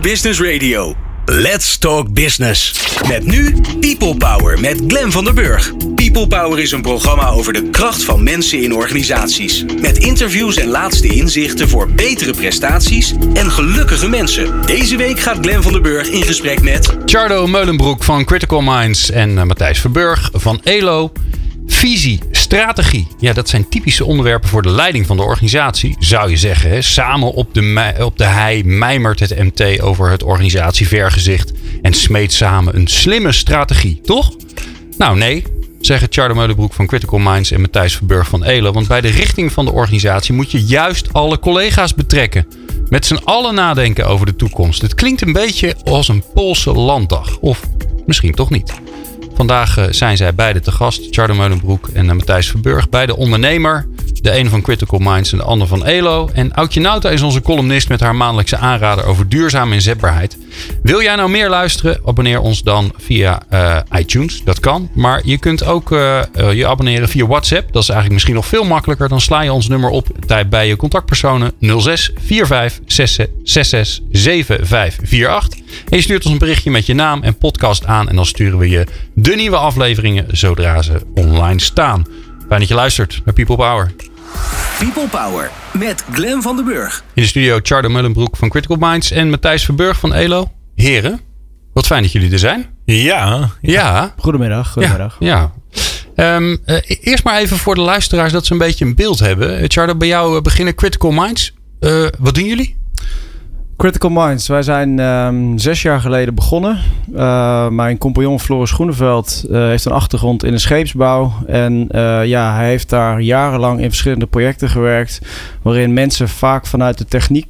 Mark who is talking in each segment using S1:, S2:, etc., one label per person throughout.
S1: Business Radio. Let's Talk Business. Met nu People Power met Glen van der Burg. People Power is een programma over de kracht van mensen in organisaties. Met interviews en laatste inzichten voor betere prestaties en gelukkige mensen. Deze week gaat Glen van der Burg in gesprek met...
S2: Chardo Meulenbroek van Critical Minds en uh, Matthijs Verburg van ELO. Visie, strategie. Ja, dat zijn typische onderwerpen voor de leiding van de organisatie, zou je zeggen. Hè? Samen op de, op de hei mijmert het MT over het organisatievergezicht en smeet samen een slimme strategie, toch? Nou, nee, zeggen Charlie Meulenbroek van Critical Minds en Matthijs Verburg van Elo. Want bij de richting van de organisatie moet je juist alle collega's betrekken. Met z'n allen nadenken over de toekomst. Het klinkt een beetje als een Poolse landdag. Of misschien toch niet. Vandaag eh, zijn zij beide te gast, Charlie Meulenbroek en eh, Matthijs Verburg. Beide ondernemer. De een van Critical Minds en de ander van ELO. En Aukje Nauta is onze columnist met haar maandelijkse aanrader over duurzame inzetbaarheid. Wil jij nou meer luisteren? Abonneer ons dan via uh, iTunes. Dat kan. Maar je kunt ook je abonneren via WhatsApp. Dat is eigenlijk misschien nog veel makkelijker. Dan sla je ons nummer op bij je contactpersonen 06 45 66 7548. En je stuurt ons een berichtje met je naam en podcast aan. En dan sturen we je de nieuwe afleveringen zodra ze online staan. Fijn dat je luistert naar People Power.
S1: People Power met Glen van den Burg.
S2: In de studio Chardo Mullenbroek van Critical Minds en Matthijs Verburg van ELO. Heren, wat fijn dat jullie er zijn.
S3: Ja.
S2: Ja.
S4: Goedemiddag. Goedemiddag.
S2: Ja. ja. Um, uh, eerst maar even voor de luisteraars dat ze een beetje een beeld hebben. Chardo, bij jou beginnen Critical Minds. Uh, wat doen jullie?
S4: Critical Minds. Wij zijn um, zes jaar geleden begonnen. Uh, mijn compagnon Floris Groeneveld uh, heeft een achtergrond in de scheepsbouw. En uh, ja, hij heeft daar jarenlang in verschillende projecten gewerkt. Waarin mensen vaak vanuit de techniek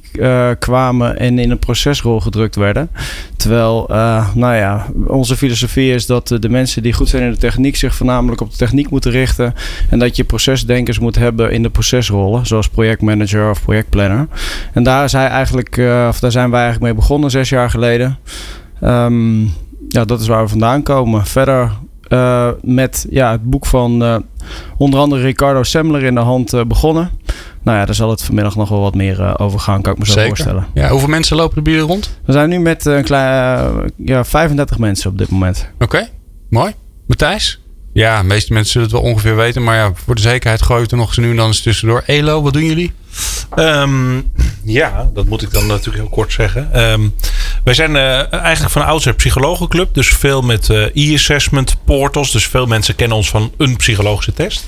S4: kwamen en in een procesrol gedrukt werden. Terwijl, nou ja, onze filosofie is dat de mensen die goed zijn in de techniek zich voornamelijk op de techniek moeten richten. En dat je procesdenkers moet hebben in de procesrollen, zoals projectmanager of projectplanner. En daar is hij eigenlijk of daar zijn wij eigenlijk mee begonnen zes jaar geleden. Um, ja, dat is waar we vandaan komen. Verder uh, met ja, het boek van uh, onder andere Ricardo Semler in de hand uh, begonnen. Nou ja, daar zal het vanmiddag nog wel wat meer over gaan, kan ik me zo
S2: Zeker.
S4: voorstellen.
S2: Ja, hoeveel mensen lopen er bij jullie rond?
S4: We zijn nu met een klein, ja, 35 mensen op dit moment.
S2: Oké, okay. mooi. Matthijs? Ja, de meeste mensen zullen het wel ongeveer weten. Maar ja, voor de zekerheid gooi ik er nog eens nu en dan eens tussendoor. Elo, wat doen jullie?
S3: Um, ja, dat moet ik dan natuurlijk heel kort zeggen. Um, wij zijn uh, eigenlijk van oudsher psychologenclub. Dus veel met uh, e-assessment portals. Dus veel mensen kennen ons van een psychologische test.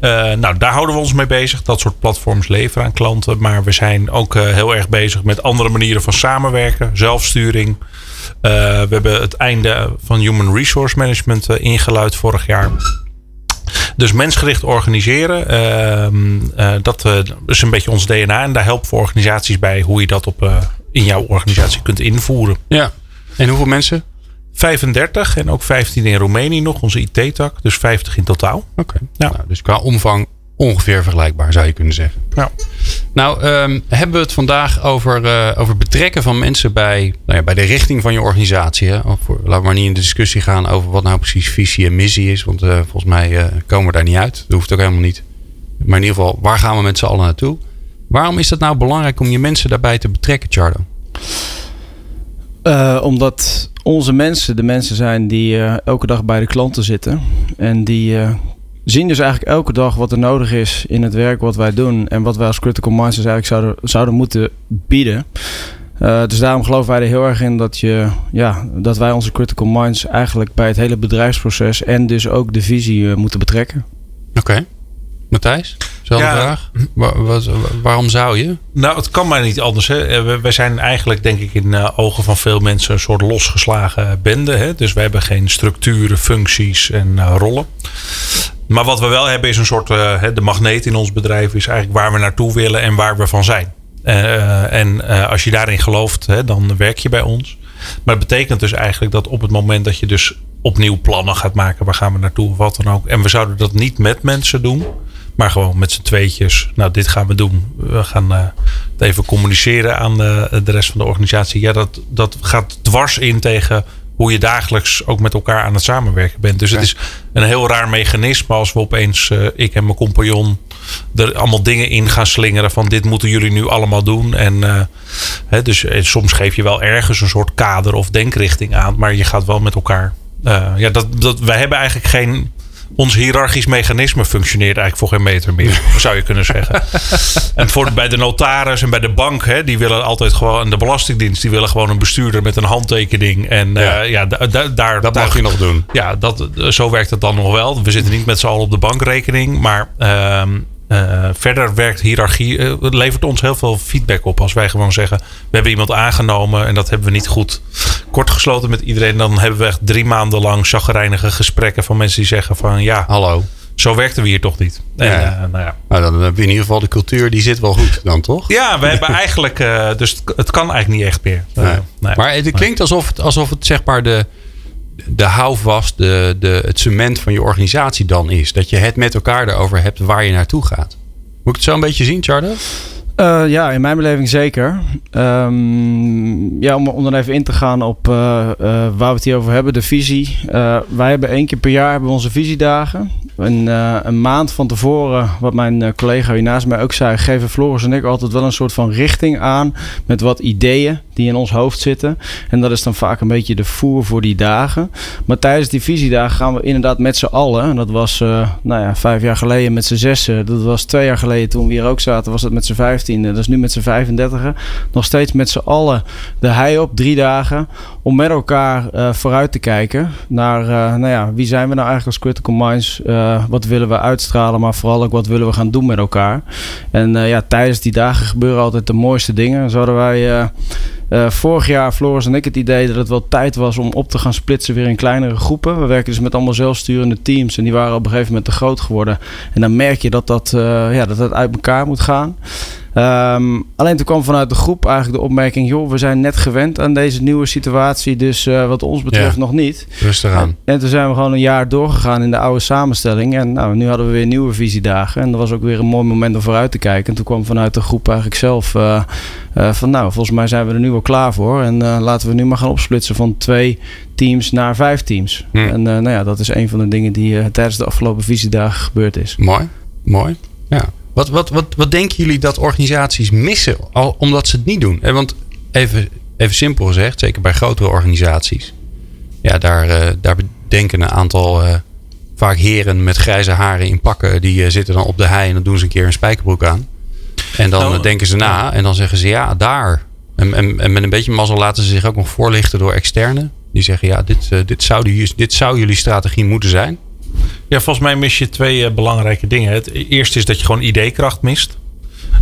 S3: Uh, nou, daar houden we ons mee bezig. Dat soort platforms leveren aan klanten. Maar we zijn ook heel erg bezig met andere manieren van samenwerken. Zelfsturing. We hebben het einde van Human Resource Management ingeluid vorig jaar. Dus mensgericht organiseren, uh, dat is een beetje ons DNA. En daar helpen we organisaties bij hoe je dat op, in jouw organisatie kunt invoeren.
S2: Ja. En hoeveel mensen?
S3: 35 en ook 15 in Roemenië nog, onze IT-tak. Dus 50 in totaal.
S2: Oké. Okay. Ja. Nou, dus qua omvang ongeveer vergelijkbaar, zou je kunnen zeggen.
S3: Ja.
S2: Nou, um, hebben we het vandaag over, uh, over betrekken van mensen bij, nou ja, bij de richting van je organisatie. Hè? Of, laten we maar niet in de discussie gaan over wat nou precies visie en missie is. Want uh, volgens mij uh, komen we daar niet uit. Dat hoeft ook helemaal niet. Maar in ieder geval, waar gaan we met z'n allen naartoe? Waarom is het nou belangrijk om je mensen daarbij te betrekken, Chardo?
S4: omdat onze mensen de mensen zijn die elke dag bij de klanten zitten. En die zien dus eigenlijk elke dag wat er nodig is in het werk wat wij doen. En wat wij als Critical Minds dus eigenlijk zouden, zouden moeten bieden. Uh, dus daarom geloven wij er heel erg in dat, je, ja, dat wij onze Critical Minds eigenlijk bij het hele bedrijfsproces en dus ook de visie uh, moeten betrekken.
S2: Oké. Okay. Matthijs, zelfde ja. vraag. Waar, wat, waarom zou je?
S3: Nou, het kan maar niet anders. Hè. Wij zijn eigenlijk, denk ik, in uh, ogen van veel mensen een soort losgeslagen bende. Hè. Dus wij hebben geen structuren, functies en rollen. Maar wat we wel hebben is een soort, uh, de magneet in ons bedrijf is eigenlijk waar we naartoe willen en waar we van zijn. Uh, en uh, als je daarin gelooft, hè, dan werk je bij ons. Maar dat betekent dus eigenlijk dat op het moment dat je dus opnieuw plannen gaat maken, waar gaan we naartoe of wat dan ook. En we zouden dat niet met mensen doen, maar gewoon met z'n tweetjes. Nou, dit gaan we doen. We gaan het even communiceren aan de, de rest van de organisatie. Ja, dat, dat gaat dwars in tegen hoe je dagelijks ook met elkaar aan het samenwerken bent. Dus het is een heel raar mechanisme als we opeens, uh, ik en mijn compagnon, er allemaal dingen in gaan slingeren van dit moeten jullie nu allemaal doen. En eh, hè, dus en soms geef je wel ergens een soort kader of denkrichting aan, maar je gaat wel met elkaar. eh, ja, dat, dat, wij hebben eigenlijk geen. Ons hiërarchisch mechanisme functioneert eigenlijk voor geen meter meer, zou je kunnen zeggen. En voor, bij de notaris en bij de bank, hè, die willen altijd gewoon. En de Belastingdienst, die willen gewoon een bestuurder met een handtekening. En
S2: Ja.
S3: ja, ja da- da- daar.
S2: Dat
S3: daar-
S2: mag je nog doen.
S3: ja, dat, zo werkt het dan nog wel. We zitten niet met z'n allen op de bankrekening. Maar ehm, eh, verder werkt hiërarchie. eh, het levert ons heel veel feedback op. Als wij gewoon zeggen: We hebben iemand aangenomen en dat hebben we niet goed kort gesloten met iedereen. Dan hebben we echt drie maanden lang chagrijnige gesprekken van mensen die zeggen: van ja,
S2: Hallo.
S3: zo werkten we hier toch niet. En,
S2: Ja.
S3: eh, nou ja.
S2: Nou, dan hebben we in ieder geval de cultuur, die zit wel goed dan, toch?
S3: ja, we hebben eigenlijk. eh, dus het, het kan eigenlijk niet echt meer. Eh,
S2: nee. Maar het klinkt alsof het, alsof het zeg maar de, de houvast, de, de, het cement van je organisatie dan is. Dat je het met elkaar erover hebt waar je naartoe gaat. Moet ik het zo een beetje zien, Charlie?
S4: Eh, ja, in mijn beleving zeker. Ehm, ja, om, om dan even in te gaan op eh, eh, waar we het hier over hebben, de visie. Wij hebben één keer per jaar hebben we onze visiedagen. En, een maand van tevoren, wat mijn collega hier naast mij ook zei, geven Floris en ik altijd wel een soort van richting aan met wat ideeën die in ons hoofd zitten. En dat is dan vaak een beetje de voer voor die dagen. Maar tijdens die visiedagen gaan we inderdaad met z'n allen. En dat was eh, nou ja, vijf jaar geleden met z'n zessen. Dat was twee jaar geleden toen we hier ook zaten, was het met z'n vijftiende. Dat is nu met z'n vijfendertigen. Nog steeds met z'n allen de hei op, drie dagen. Om met elkaar eh, vooruit te kijken naar, eh, nou ja, wie zijn we nou eigenlijk als Critical Minds? Wat willen we uitstralen, maar vooral ook wat willen we gaan doen met elkaar? En ja, tijdens die dagen gebeuren altijd de mooiste dingen. Zo hadden wij... eh, vorig jaar, Floris en ik, het idee dat het wel tijd was om op te gaan splitsen weer in kleinere groepen. We werken dus met allemaal zelfsturende teams en die waren op een gegeven moment te groot geworden. En dan merk je dat dat, eh, ja, dat, dat uit elkaar moet gaan. Ehm, alleen toen kwam vanuit de groep eigenlijk de opmerking: joh, we zijn net gewend aan deze nieuwe situatie, dus eh, wat ons betreft
S2: Ja.
S4: nog niet.
S2: Rustig aan.
S4: En toen zijn we gewoon een jaar doorgegaan in de oude samenstelling. En nou, nu hadden we weer nieuwe visiedagen. En dat was ook weer een mooi moment om vooruit te kijken. En toen kwam vanuit de groep eigenlijk zelf eh, eh, van... nou, volgens mij zijn we er nu wel klaar voor. En laten we nu maar gaan opsplitsen van twee teams naar vijf teams.
S2: Hm.
S4: En nou ja, dat is een van de dingen die tijdens de afgelopen visiedagen gebeurd is.
S2: Mooi, mooi. Ja. Wat, wat, wat, wat denken jullie dat organisaties missen al, omdat ze het niet doen? Eh, Want even, even simpel gezegd, zeker bij grotere organisaties. Ja, daar, eh, daar bedenken een aantal eh, vaak heren met grijze haren in pakken. Die zitten dan op de hei en dan doen ze een keer een spijkerbroek aan. En dan
S3: Nou,
S2: denken ze na en dan zeggen ze ja, daar. En, en, en met een beetje mazzel laten ze zich ook nog voorlichten door externen. Die zeggen ja, dit, dit, zou, die, dit zou jullie strategie moeten zijn.
S3: Ja, volgens mij mis je twee eh, belangrijke dingen. Het eerste is dat je gewoon ideekracht mist.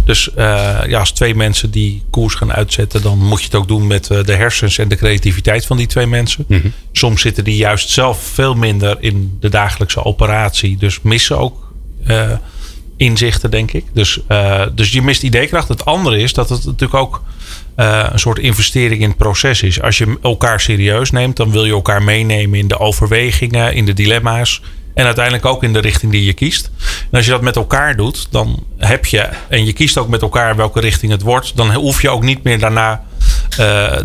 S3: Dus eh, ja, als twee mensen die koers gaan uitzetten, dan moet je het ook doen met eh, de hersens en de creativiteit van die twee mensen.
S2: Mhm.
S3: Soms zitten die juist zelf veel minder in de dagelijkse operatie, dus missen ook inzichten, denk ik. Dus, dus je mist ideekracht. Het andere is dat het natuurlijk ook een soort investering in het proces is. Als je elkaar serieus neemt, dan wil je elkaar meenemen in de overwegingen, in de dilemma's. En uiteindelijk ook in de richting die je kiest. En als je dat met elkaar doet, dan heb je, en je kiest ook met elkaar welke richting het wordt, dan hoef je ook niet meer daarna eh,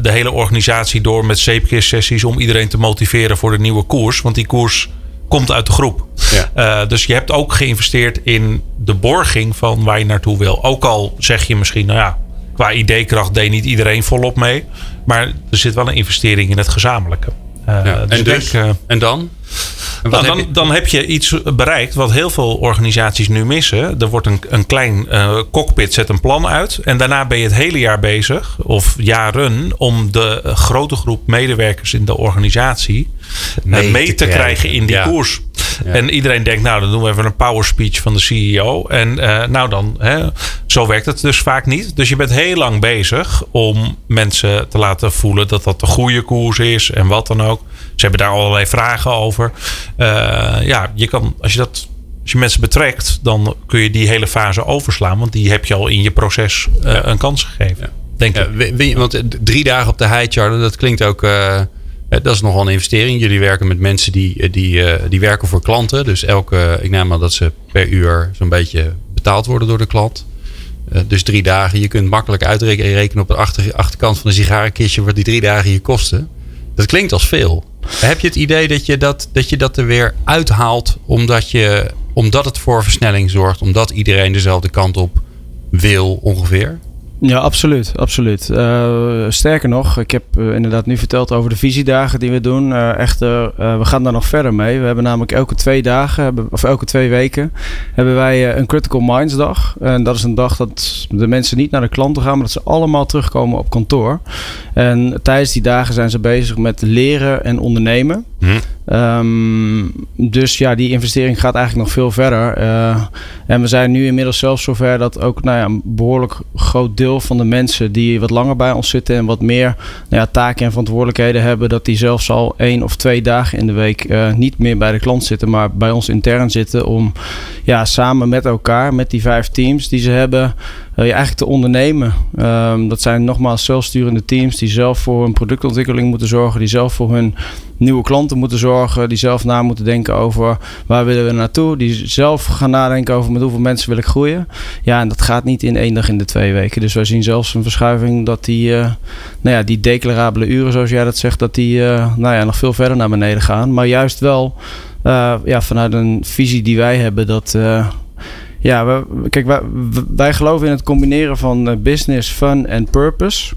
S3: de hele organisatie door met zeepkist-sessies om iedereen te motiveren voor de nieuwe koers. Want die koers komt uit de groep.
S2: Ja.
S3: Eh, dus je hebt ook geïnvesteerd in de borging van waar je naartoe wil. Ook al zeg je misschien, nou ja, qua ideekracht deed niet iedereen volop mee. Maar er zit wel een investering in het gezamenlijke. Eh,
S2: Ja.
S3: dus
S2: en, dus,
S3: denk,
S2: en dan?
S3: Nou, dan, dan heb je iets bereikt wat heel veel organisaties nu missen. Er wordt een, een klein eh, cockpit, zet een plan uit. En daarna ben je het hele jaar bezig, of jaren, om de grote groep medewerkers in de organisatie eh,
S2: Mee
S3: mee,
S2: te
S3: te,
S2: krijgen.
S3: krijgen in die
S2: Ja.
S3: koers.
S2: Ja.
S3: En iedereen denkt, nou, dan doen we even een power speech van de CEO. En eh, nou dan, hè, zo werkt het dus vaak niet. Dus je bent heel lang bezig om mensen te laten voelen dat dat de goede koers is en wat dan ook. Ze hebben daar allerlei vragen over. Eh, ja, je kan, als je dat. Als je mensen betrekt, dan kun je die hele fase overslaan. Want die heb je al in je proces eh, een kans gegeven. Denk
S2: Ja, want eh, drie dagen op de hei, Charlie, dat klinkt ook. dat is nogal een investering. Jullie werken met mensen die, die, die werken voor klanten. Dus elke, ik neem aan dat ze per uur zo'n beetje betaald worden door de klant. Dus drie dagen. Je kunt makkelijk uitrekenen op de achter, achterkant van een sigarenkistje wat die drie dagen je kosten. Dat klinkt als veel. Heb je het idee dat je dat, dat je dat er weer uithaalt omdat je omdat het voor versnelling zorgt, omdat iedereen dezelfde kant op wil ongeveer?
S4: Ja, absoluut. absoluut. Uh, sterker nog, ik heb uh, inderdaad nu verteld over de visiedagen die we doen. Uh, echter, we gaan daar nog verder mee. We hebben namelijk elke twee dagen, of elke twee weken, hebben wij een Critical Minds dag. En dat is een dag dat de mensen niet naar de klanten gaan, maar dat ze allemaal terugkomen op kantoor. En tijdens die dagen zijn ze bezig met leren en ondernemen. Hm. Um, dus ja, die investering gaat eigenlijk nog veel verder. Uh, en we zijn nu inmiddels zelfs zover dat ook nou ja, een behoorlijk groot deel van de mensen die wat langer bij ons zitten en wat meer nou ja, taken en verantwoordelijkheden hebben, dat die zelfs al één of twee dagen in de week uh, niet meer bij de klant zitten, maar bij ons intern zitten om ja, samen met elkaar, met die vijf teams die ze hebben, uh, eigenlijk te ondernemen. Um, dat zijn nogmaals zelfsturende teams die zelf voor hun productontwikkeling moeten zorgen, die zelf voor hun nieuwe klanten moeten zorgen, die zelf na moeten denken over waar willen we naartoe, die zelf gaan nadenken over met hoeveel mensen wil ik groeien. Ja, en dat gaat niet in één dag in de twee weken. Dus wij zien zelfs een verschuiving dat die, uh, nou ja, die declarabele uren, zoals jij dat zegt, dat die uh, nou ja, nog veel verder naar beneden gaan. Maar juist wel uh, ja, vanuit een visie die wij hebben dat ja, we, kijk, wij, geloven in het combineren van business, fun en purpose.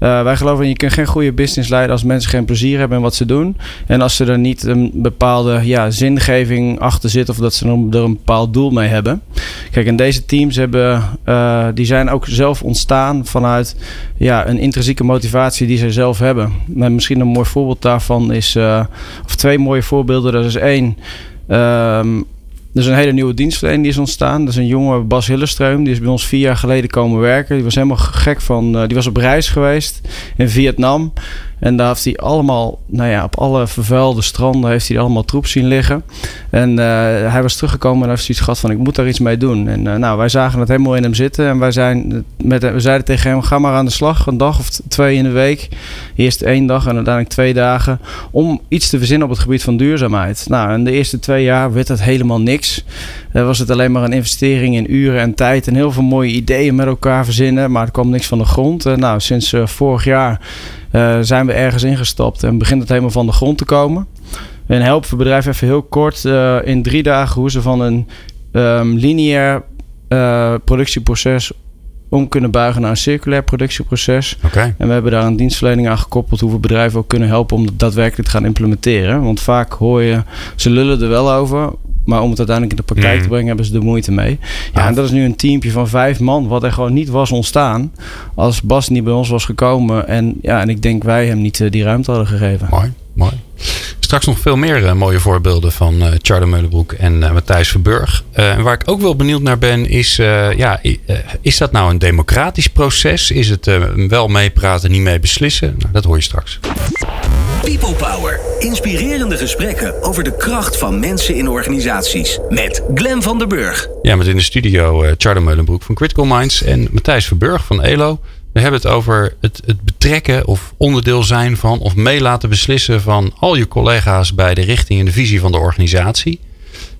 S4: Uh, wij geloven in je kunt geen goede business leiden als mensen geen plezier hebben in wat ze doen. En als ze er niet een bepaalde ja, zingeving achter zit of dat ze er een bepaald doel mee hebben. Kijk, en deze teams hebben, uh, die zijn ook zelf ontstaan vanuit ja, een intrinsieke motivatie die ze zelf hebben. Maar misschien een mooi voorbeeld daarvan is, of twee mooie voorbeelden. Dat is één. Um, er is een hele nieuwe dienstverlening die is ontstaan. Dat is een jonge Bas Hillestreum. Die is bij ons vier jaar geleden komen werken. Die was helemaal gek van... Uh, die was op reis geweest in Vietnam. En daar heeft hij allemaal, nou ja, op alle vervuilde stranden heeft hij allemaal troep zien liggen. En uh, hij was teruggekomen en heeft zoiets gehad van ik moet daar iets mee doen. En uh, nou, wij zagen het helemaal in hem zitten. En wij zijn met, we zeiden tegen hem, ga maar aan de slag. Een dag of twee in de week. Eerst één dag en uiteindelijk twee dagen. Om iets te verzinnen op het gebied van duurzaamheid. Nou, in de eerste twee jaar werd dat helemaal niks. Uh, was het alleen maar een investering in uren en tijd. En heel veel mooie ideeën met elkaar verzinnen. Maar er kwam niks van de grond. nou, sinds vorig jaar uh, zijn we ergens ingestapt en begint het helemaal van de grond te komen. En helpen we bedrijf even heel kort uh, in drie dagen hoe ze van een um, lineair uh, productieproces om kunnen buigen naar een circulair productieproces.
S2: Okay.
S4: En we hebben daar een dienstverlening aan gekoppeld hoe we bedrijven ook kunnen helpen om dat daadwerkelijk te gaan implementeren. Want vaak hoor je, ze lullen er wel over, maar om het uiteindelijk in de praktijk te mm. brengen, hebben ze er moeite mee. Ja, en dat is nu een teampje van vijf man, wat er gewoon niet was ontstaan. Als Bas niet bij ons was gekomen. En, ja, en ik denk wij hem niet uh, die ruimte hadden gegeven.
S2: Mooi, mooi. Straks nog veel meer uh, mooie voorbeelden van uh, Charlie Meulenbroek en Matthijs Verburg. en waar ik ook wel benieuwd naar ben, is: ja, is dat nou een democratisch proces? Is het wel meepraten, niet mee beslissen? Nou, dat hoor je straks.
S1: People Power. Inspirerende gesprekken over de kracht van mensen in organisaties. Met Glen van der Burg.
S2: Ja, met in de studio uh, Meulenbroek van Critical Minds en Matthijs Verburg van ELO. We hebben het over het, het betrekken of onderdeel zijn van of mee laten beslissen van al je collega's bij de richting en de visie van de organisatie.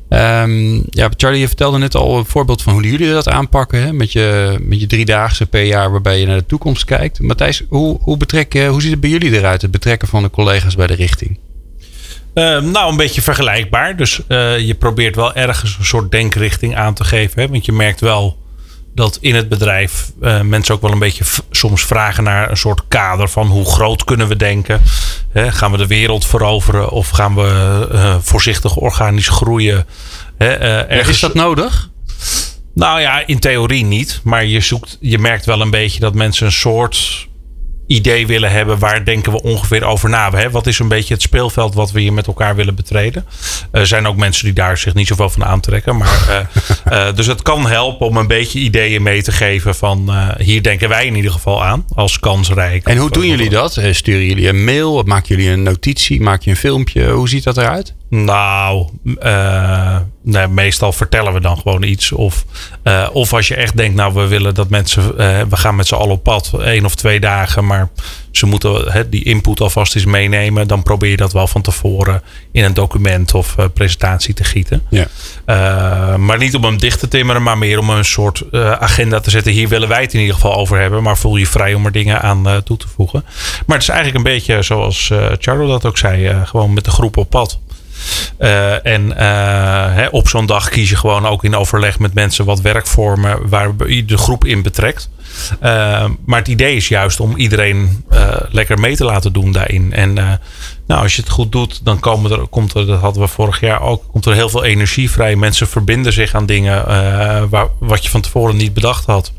S2: Um, ja, Charlie, je vertelde net al een voorbeeld van hoe jullie dat aanpakken. Hè? Met, je, met je driedaagse per jaar waarbij je naar de toekomst kijkt. Matthijs, hoe, hoe, betrekken, hoe ziet het bij jullie eruit, het betrekken van de collega's bij de richting?
S3: Uh, nou, een beetje vergelijkbaar. Dus uh, je probeert wel ergens een soort denkrichting aan te geven. Hè? Want je merkt wel dat in het bedrijf uh, mensen ook wel een beetje soms vragen naar een soort kader van hoe groot kunnen we denken. Hè, gaan we de wereld veroveren of gaan we uh, voorzichtig organisch groeien?
S2: Hè, uh, ergens... Is dat nodig?
S3: Nou ja, in theorie niet. Maar je, zoekt, je merkt wel een beetje dat mensen een soort idee willen hebben. Waar denken we ongeveer over na? Hè? Wat is een beetje het speelveld wat we hier met elkaar willen betreden? Er zijn ook mensen die daar zich niet zoveel van aantrekken. Maar, uh, uh, dus het kan helpen om een beetje ideeën mee te geven van uh, hier denken wij in ieder geval aan als kansrijk.
S2: En hoe doen jullie dat? Sturen jullie een mail? Maken jullie een notitie? Maak je een filmpje? Hoe ziet dat eruit?
S3: Nou, uh, nee, meestal vertellen we dan gewoon iets. Of, uh, of als je echt denkt, nou, we willen dat mensen, uh, we gaan met z'n allen op pad, één of twee dagen, maar ze moeten die input alvast eens meenemen. Dan probeer je dat wel van tevoren in een document of presentatie te gieten.
S2: Ja.
S3: maar niet om hem dicht te timmeren, maar meer om een soort agenda te zetten. Hier willen wij het in ieder geval over hebben, maar voel je vrij om er dingen aan toe te voegen. Maar het is eigenlijk een beetje zoals Charlo dat ook zei, gewoon met de groep op pad. En hè, op zo'n dag kies je gewoon ook in overleg met mensen wat werkvormen waar je de groep in betrekt. maar het idee is juist om iedereen lekker mee te laten doen daarin. En nou, als je het goed doet, dan komen er, komt er, dat hadden we vorig jaar ook, komt er heel veel energie vrij. Mensen verbinden zich aan dingen waar, wat je van tevoren niet bedacht had.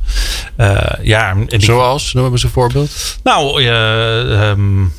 S2: ja, en Zoals? Noem eens een voorbeeld.
S3: Nou, um,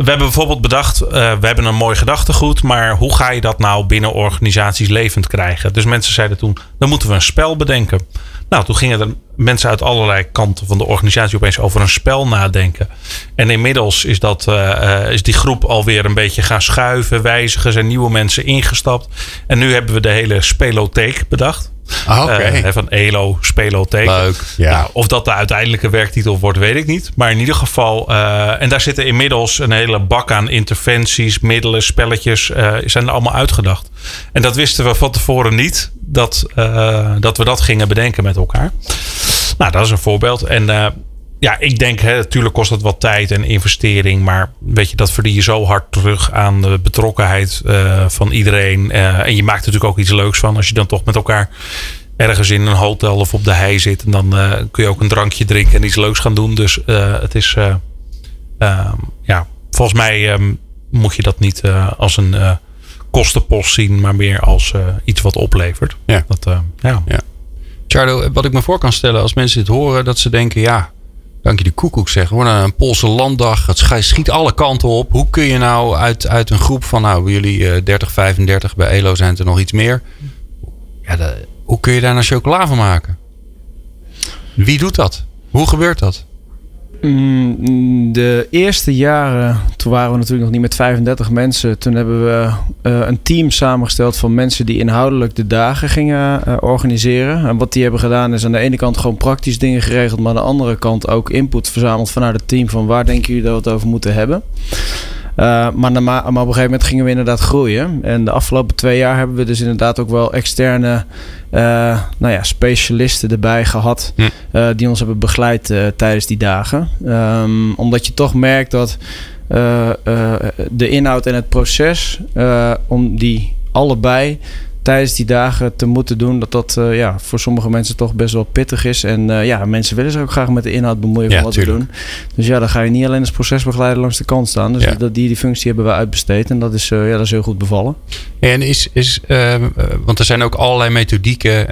S3: we hebben bijvoorbeeld bedacht, uh, we hebben een mooi gedachtegoed, maar hoe ga je dat nou binnen organisaties levend krijgen? Dus mensen zeiden toen, dan moeten we een spel bedenken. Nou, toen gingen er mensen uit allerlei kanten van de organisatie opeens over een spel nadenken. En inmiddels is, dat, uh, is die groep alweer een beetje gaan schuiven, wijzigen, zijn nieuwe mensen ingestapt. En nu hebben we de hele spelotheek bedacht.
S2: Ah,
S3: uh, van ELO, Spelotheek.
S2: Leuk, ja. Nou,
S3: of dat de uiteindelijke werktitel wordt, weet ik niet. Maar in ieder geval, uh, en daar zitten inmiddels een hele bak aan interventies, middelen, spelletjes, uh, zijn er allemaal uitgedacht. En dat wisten we van tevoren niet, dat, dat we dat gingen bedenken met elkaar. Nou, dat is een voorbeeld. En ja, ik denk, hè, natuurlijk kost dat wat tijd en investering. Maar weet je, dat verdien je zo hard terug aan de betrokkenheid uh, van iedereen. Uh, en je maakt er natuurlijk ook iets leuks van als je dan toch met elkaar ergens in een hotel of op de hei zit. En dan uh, kun je ook een drankje drinken en iets leuks gaan doen. Dus het is, ehm, ja, volgens mij um, moet je dat niet als een kostenpost zien, maar meer als iets wat oplevert.
S2: Ja.
S3: Dat, ja.
S2: ja. Chardo, wat ik me voor kan stellen als mensen dit horen, dat ze denken, ja, dank je de koekoek zeg. Gewoon een Poolse landdag. Het schiet alle kanten op. Hoe kun je nou uit, uit een groep van, nou, jullie uh, 30, 35, bij ELO zijn er nog iets meer. Ja, hoe kun je daar nou chocola van maken? Wie doet dat? Hoe gebeurt dat?
S4: Mm, de eerste jaren, toen waren we natuurlijk nog niet met 35 mensen. Toen hebben we uh, een team samengesteld van mensen die inhoudelijk de dagen gingen uh, organiseren. En wat die hebben gedaan is aan de ene kant gewoon praktisch dingen geregeld, maar aan de andere kant ook input verzameld vanuit het team van waar denken jullie dat we het over moeten hebben. Uh, maar, maar, op een gegeven moment gingen we inderdaad groeien. En de afgelopen twee jaar hebben we dus inderdaad ook wel externe uh, nou ja, specialisten erbij gehad. Hm. Uh, die ons hebben begeleid tijdens die dagen. Um, omdat je toch merkt dat de inhoud en het proces, om die allebei tijdens die dagen te moeten doen, dat dat uh, ja, voor sommige mensen toch best wel pittig is. En uh, ja, mensen willen zich ook graag met de inhoud bemoeien van wat we doen. Dus ja, dan ga je niet alleen als procesbegeleider langs de kant staan. Dus ja. dat, die, die functie hebben we uitbesteed en dat is, uh, ja, dat is heel goed bevallen.
S2: En is, is ehm, want er zijn ook allerlei methodieken,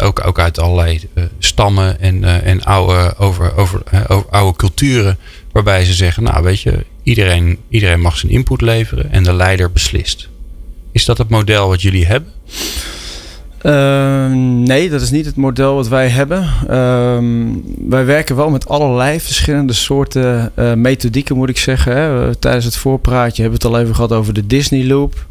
S2: ook, ook uit allerlei stammen en, en oude, over, over, over oude culturen, waarbij ze zeggen, nou weet je, iedereen, iedereen mag zijn input leveren en de leider beslist. Is dat het model wat jullie hebben?
S4: Uh, nee, dat is niet het model wat wij hebben. Uh, wij werken wel met allerlei verschillende soorten uh, methodieken, moet ik zeggen. Hè. Tijdens het voorpraatje hebben we het al even gehad over de Disney Loop.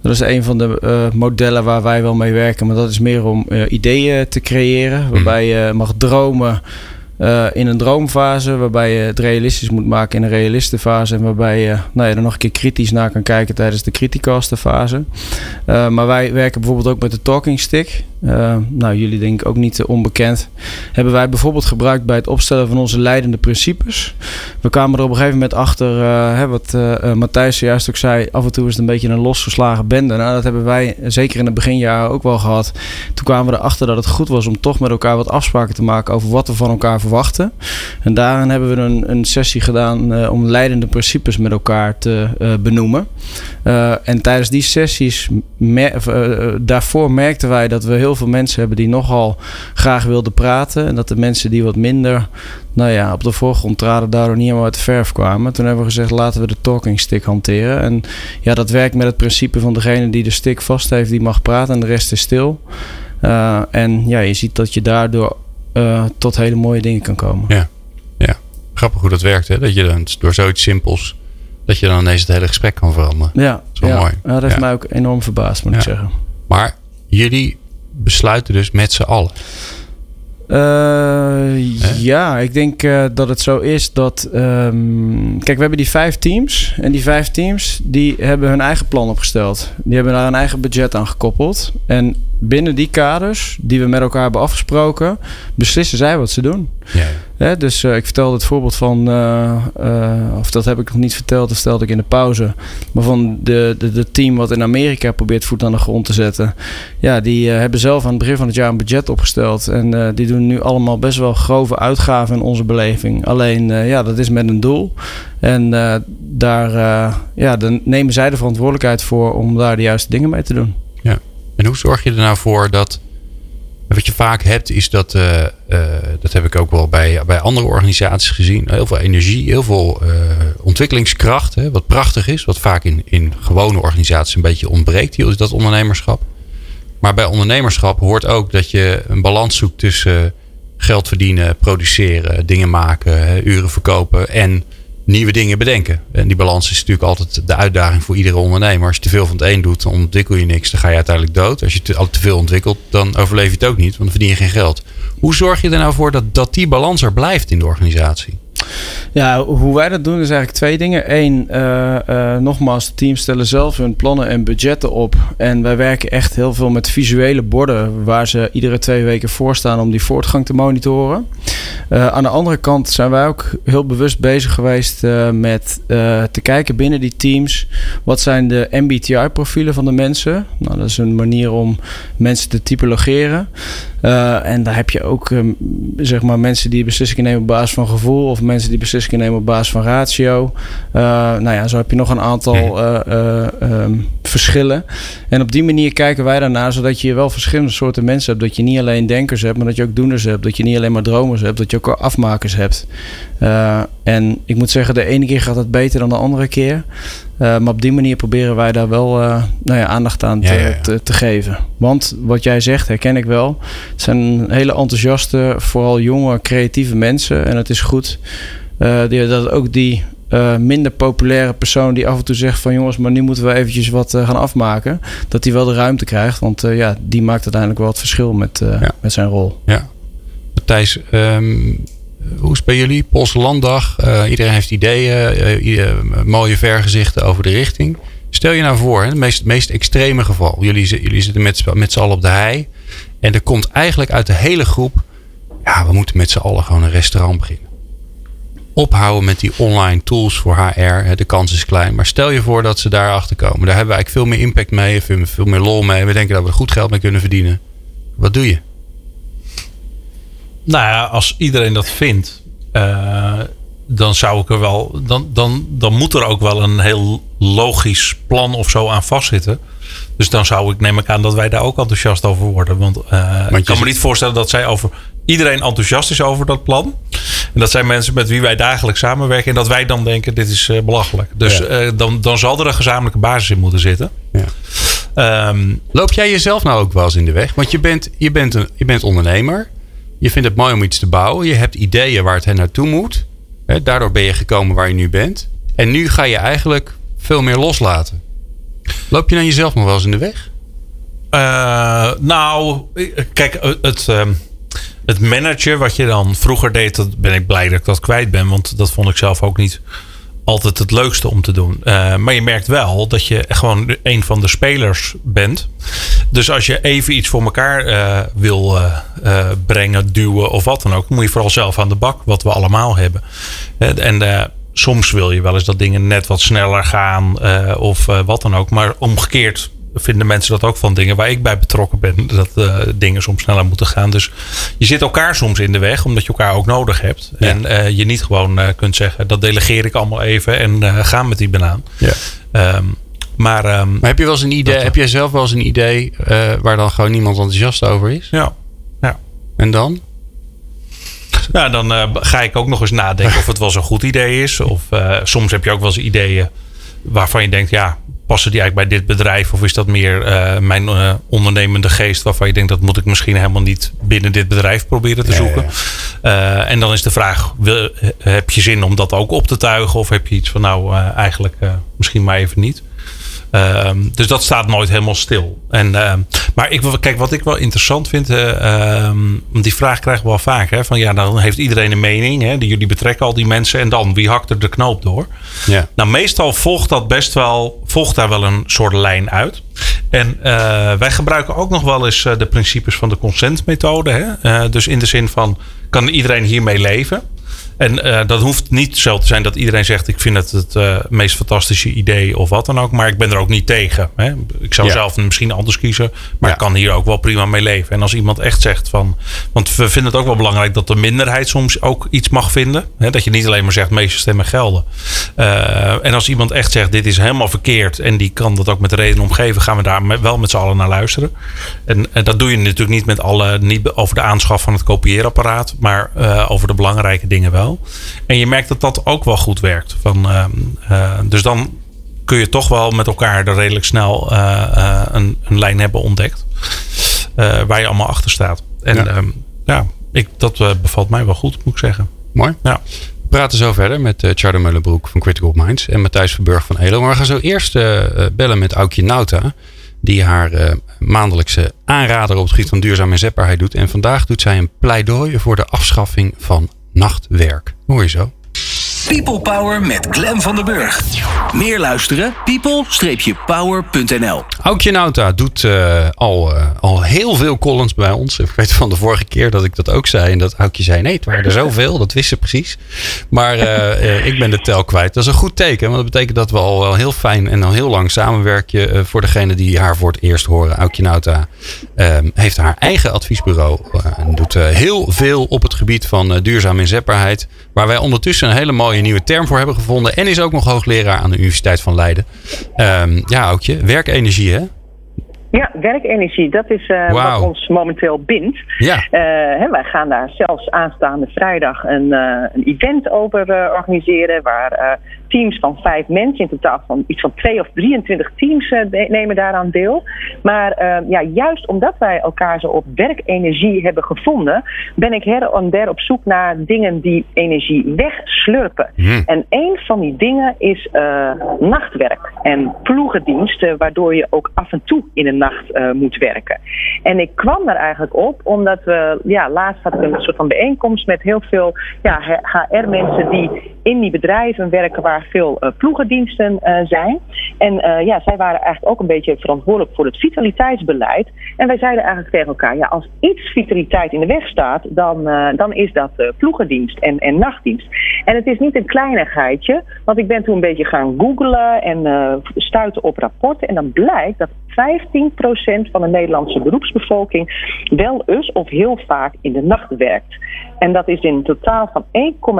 S4: Dat is een van de uh, modellen waar wij wel mee werken. Maar dat is meer om ideeën te creëren. Waarbij je mag dromen uh, in een droomfase, waarbij je het realistisch moet maken in een realistenfase. En waarbij je nou ja, er nog een keer kritisch naar kan kijken tijdens de criticasterfase. Uh, maar wij werken bijvoorbeeld ook met de talking stick. Uh, nou, jullie denk ik ook niet onbekend. Hebben wij bijvoorbeeld gebruikt bij het opstellen van onze leidende principes. We kwamen er op een gegeven moment achter, hè, wat Matthijs zojuist ook zei, af en toe is het een beetje een losgeslagen bende. Nou, dat hebben wij zeker in het beginjaren ook wel gehad. Toen kwamen we erachter dat het goed was om toch met elkaar wat afspraken te maken over wat we van elkaar verwachten. En daarin hebben we een, een sessie gedaan om leidende principes met elkaar te benoemen. En tijdens die sessies, daarvoor merkten wij dat we heel veel mensen hebben die nogal graag wilden praten. En dat de mensen die wat minder nou ja, op de voorgrond traden, daardoor niet helemaal uit de verf kwamen. Toen hebben we gezegd, laten we de talking stick hanteren. En ja, dat werkt met het principe van degene die de stick vast heeft, die mag praten en de rest is stil. Uh, en ja, je ziet dat je daardoor uh, tot hele mooie dingen kan komen.
S2: Ja. ja, grappig hoe dat werkt. Hè? Dat je dan door zoiets simpels, dat je dan ineens het hele gesprek kan veranderen.
S4: Ja, dat ja. mooi. Ja, dat heeft ja. mij ook enorm verbaasd, moet ik zeggen.
S2: Maar jullie besluiten dus met z'n allen.
S4: Uh, ja, ik denk uh, dat het zo is dat. Um, kijk, we hebben die vijf teams. En die vijf teams die hebben hun eigen plan opgesteld. Die hebben daar een eigen budget aan gekoppeld. En binnen die kaders die we met elkaar hebben afgesproken, beslissen zij wat ze doen.
S2: Ja.
S4: Dus ik vertelde het voorbeeld van, of dat heb ik nog niet verteld, dat vertelde ik in de pauze. Maar van de, de, de team wat in Amerika probeert voet aan de grond te zetten. Ja, die hebben zelf aan het begin van het jaar een budget opgesteld. En die doen nu allemaal best wel grove uitgaven in onze beleving. Alleen, ja, dat is met een doel. En daar ja, dan nemen zij de verantwoordelijkheid voor om daar de juiste dingen mee te doen.
S2: Ja. En hoe zorg je er nou voor dat. Wat je vaak hebt, is dat. Uh, dat heb ik ook wel bij, bij andere organisaties gezien. Heel veel energie, heel veel uh, ontwikkelingskracht. Hè, wat prachtig is. Wat vaak in, in gewone organisaties een beetje ontbreekt. Is dat ondernemerschap. Maar bij ondernemerschap hoort ook dat je een balans zoekt tussen geld verdienen, produceren, dingen maken, uren verkopen en nieuwe dingen bedenken. En die balans is natuurlijk altijd de uitdaging voor iedere ondernemer. Als je te veel van het een doet, dan ontwikkel je niks. Dan ga je uiteindelijk dood. Als je te, te veel ontwikkelt, dan overleef je het ook niet. Want dan verdien je geen geld. Hoe zorg je er nou voor dat, dat die balans er blijft in de organisatie?
S4: Ja, hoe wij dat doen is eigenlijk twee dingen. Eén, uh, uh, nogmaals, teams stellen zelf hun plannen en budgetten op. En wij werken echt heel veel met visuele borden waar ze iedere twee weken voor staan om die voortgang te monitoren. Uh, aan de andere kant zijn wij ook heel bewust bezig geweest met te kijken binnen die teams. Wat zijn de MBTI-profielen van de mensen? Nou, dat is een manier om mensen te typologeren. En daar heb je ook um, zeg maar mensen die beslissingen nemen op basis van gevoel of mensen die beslissingen nemen op basis van ratio. Uh, nou ja, zo heb je nog een aantal uh, um, verschillen. En op die manier kijken wij daarnaar, zodat je wel verschillende soorten mensen hebt. Dat je niet alleen denkers hebt, maar dat je ook doeners hebt. Dat je niet alleen maar dromers hebt, dat je ook afmakers hebt. en ik moet zeggen, de ene keer gaat het beter dan de andere keer. Uh, maar op die manier proberen wij daar wel uh, nou ja, aandacht aan te, ja, ja, te, te, geven. Want wat jij zegt, herken ik wel. Het zijn hele enthousiaste, vooral jonge, creatieve mensen. En het is goed uh, die, dat ook die minder populaire persoon die af en toe zegt van jongens, maar nu moeten we eventjes wat gaan afmaken. Dat die wel de ruimte krijgt. Want ja, die maakt uiteindelijk wel het verschil met, met zijn rol.
S2: Ja. Matthijs, um hoe is bij jullie? Poolse Landdag. Iedereen heeft ideeën, mooie vergezichten over de richting. Stel je nou voor, hè, het meest, meest extreme geval. Jullie, jullie zitten met, met z'n allen op de hei. En er komt eigenlijk uit de hele groep. Ja, we moeten met z'n allen gewoon een restaurant beginnen. Ophouden met die online tools voor HR. De kans is klein. Maar stel je voor dat ze daar achter komen. Daar hebben we eigenlijk veel meer impact mee. Veel, veel meer lol mee. We denken dat we er goed geld mee kunnen verdienen. Wat doe je?
S3: Nou ja, als iedereen dat vindt, uh, dan zou ik er wel. Dan, dan, dan moet er ook wel een heel logisch plan of zo aan vastzitten. Dus dan zou ik, neem ik aan, dat wij daar ook enthousiast over worden. Want, uh, ik kan me niet voorstellen dat zij over iedereen enthousiast is over dat plan. En dat zijn mensen met wie wij dagelijks samenwerken. En dat wij dan denken, dit is uh, belachelijk. Dus ja. dan, dan zal er een gezamenlijke basis in moeten zitten.
S2: Ja. Um, Loop jij jezelf nou ook wel eens in de weg? Want je bent, je bent, een, je bent ondernemer. Je vindt het mooi om iets te bouwen. Je hebt ideeën waar het naartoe moet. Daardoor ben je gekomen waar je nu bent. En nu ga je eigenlijk veel meer loslaten. Loop je dan jezelf nog wel eens in de weg?
S3: Uh, nou, kijk, het, uh, het managen wat je dan vroeger deed, dat ben ik blij dat ik dat kwijt ben. Want dat vond ik zelf ook niet altijd het leukste om te doen. Uh, maar je merkt wel dat je gewoon een van de spelers bent. Dus als je even iets voor elkaar uh, wil uh, brengen, duwen of wat dan ook, moet je vooral zelf aan de bak, wat we allemaal hebben. en soms wil je wel eens dat dingen net wat sneller gaan of wat dan ook. Maar omgekeerd vinden mensen dat ook van dingen waar ik bij betrokken ben. Dat uh, dingen soms sneller moeten gaan. Dus je zit elkaar soms in de weg, omdat je elkaar ook nodig hebt. Ja. En uh, je niet gewoon uh, kunt zeggen, dat delegeer ik allemaal even en ga met die banaan. Ja. Um, maar, um,
S2: maar, heb je wel eens een idee, dat, heb jij zelf wel eens een idee waar dan gewoon niemand enthousiast over is?
S3: Ja. ja.
S2: En dan?
S3: Nou, dan ga ik ook nog eens nadenken of het wel zo'n goed idee is. Of soms heb je ook wel eens ideeën waarvan je denkt, ja, passen die eigenlijk bij dit bedrijf? Of is dat meer uh, mijn uh, ondernemende geest waarvan je denkt dat moet ik misschien helemaal niet binnen dit bedrijf proberen te zoeken? Ja. Uh, en dan is de vraag: wil, heb je zin om dat ook op te tuigen? Of heb je iets van nou eigenlijk misschien maar even niet? Um, dus dat staat nooit helemaal stil. En, uh, maar ik, kijk, wat ik wel interessant vind, uh, um, die vraag krijgen we wel vaak. Hè, van ja, dan heeft iedereen een mening. Hè, die, jullie betrekken al die mensen. En dan, wie hakt er de knoop door? Ja. Nou, meestal volgt dat best wel, volgt daar wel een soort lijn uit. En wij gebruiken ook nog wel eens de principes van de consentmethode. Hè? dus in de zin van, kan iedereen hiermee leven? En uh, dat hoeft niet zo te zijn dat iedereen zegt: Ik vind het het uh, meest fantastische idee of wat dan ook. Maar ik ben er ook niet tegen. Hè? Ik zou zelf misschien anders kiezen. Maar ik kan hier ook wel prima mee leven. En als iemand echt zegt van. Want we vinden het ook wel belangrijk dat de minderheid soms ook iets mag vinden. Hè? Dat je niet alleen maar zegt: meeste stemmen gelden. Uh, en als iemand echt zegt: Dit is helemaal verkeerd. En die kan dat ook met reden omgeven. Gaan we daar wel met z'n allen naar luisteren. En, en, dat doe je natuurlijk niet met alle. Niet over de aanschaf van het kopieerapparaat. Maar over de belangrijke dingen wel. En je merkt dat dat ook wel goed werkt. Van, ehm, eh, dus dan kun je toch wel met elkaar er redelijk snel eh, eh, een, een, lijn hebben ontdekt. waar je allemaal achter staat. En ja, ehm, ja ik, dat bevalt mij wel goed, moet ik zeggen.
S2: Mooi. Ja. We praten zo verder met uh, Charlie Mullenbroek van Critical Minds en Matthijs Verburg van Elo. Maar we gaan zo eerst bellen met Aukje Nauta die haar maandelijkse aanrader op het gebied van duurzame inzetbaarheid doet. En vandaag doet zij een pleidooi voor de afschaffing van nachtwerk. Hoor je zo?
S1: People Power met Glen van der Burg. Meer luisteren? people-power.nl
S2: Aukje Nauta doet uh, al, uh, al heel veel columns bij ons. Ik weet van de vorige keer dat ik dat ook zei. En dat Aukje zei, nee, het waren er zoveel. Dat wist ze precies. Maar uh, ik ben de tel kwijt. Dat is een goed teken. Want dat betekent dat we al wel heel fijn en al heel lang samenwerken. voor degene die haar voor het eerst horen. Aukje Nauta heeft haar eigen adviesbureau. en doet heel veel op het gebied van duurzame inzetbaarheid. Waar wij ondertussen een hele mooie nieuwe term voor hebben gevonden. En is ook nog hoogleraar aan de Universiteit van Leiden. Um, ja, Aukje, werkenergie?
S5: Ja, werkenergie, dat is uh, wat ons momenteel bindt. Ja. Uh, hè, wij gaan daar zelfs aanstaande vrijdag een, uh, een event over organiseren. Waar teams van vijf mensen, in totaal van iets van twee of 23 teams nemen daaraan deel. Maar ja, juist omdat wij elkaar zo op werkenergie hebben gevonden, ben ik her en der op zoek naar dingen die energie wegslurpen. Hmm. En een van die dingen is nachtwerk en ploegendiensten, waardoor je ook af en toe in een nacht uh, moet werken. En ik kwam daar eigenlijk op omdat we, ja, laatst had ik een soort van bijeenkomst met heel veel ja, HR-mensen die in die bedrijven werken waar veel uh, ploegendiensten uh, zijn. En ja, zij waren eigenlijk ook een beetje verantwoordelijk voor het vitaliteitsbeleid. En wij zeiden eigenlijk tegen elkaar, ja, als iets vitaliteit in de weg staat, dan, dan is dat ploegendienst en, en nachtdienst. En het is niet een kleinigheidje, want ik ben toen een beetje gaan googlen en stuiten op rapporten. En dan blijkt dat 15% van de Nederlandse beroepsbevolking wel eens of heel vaak in de nacht werkt. En dat is in totaal van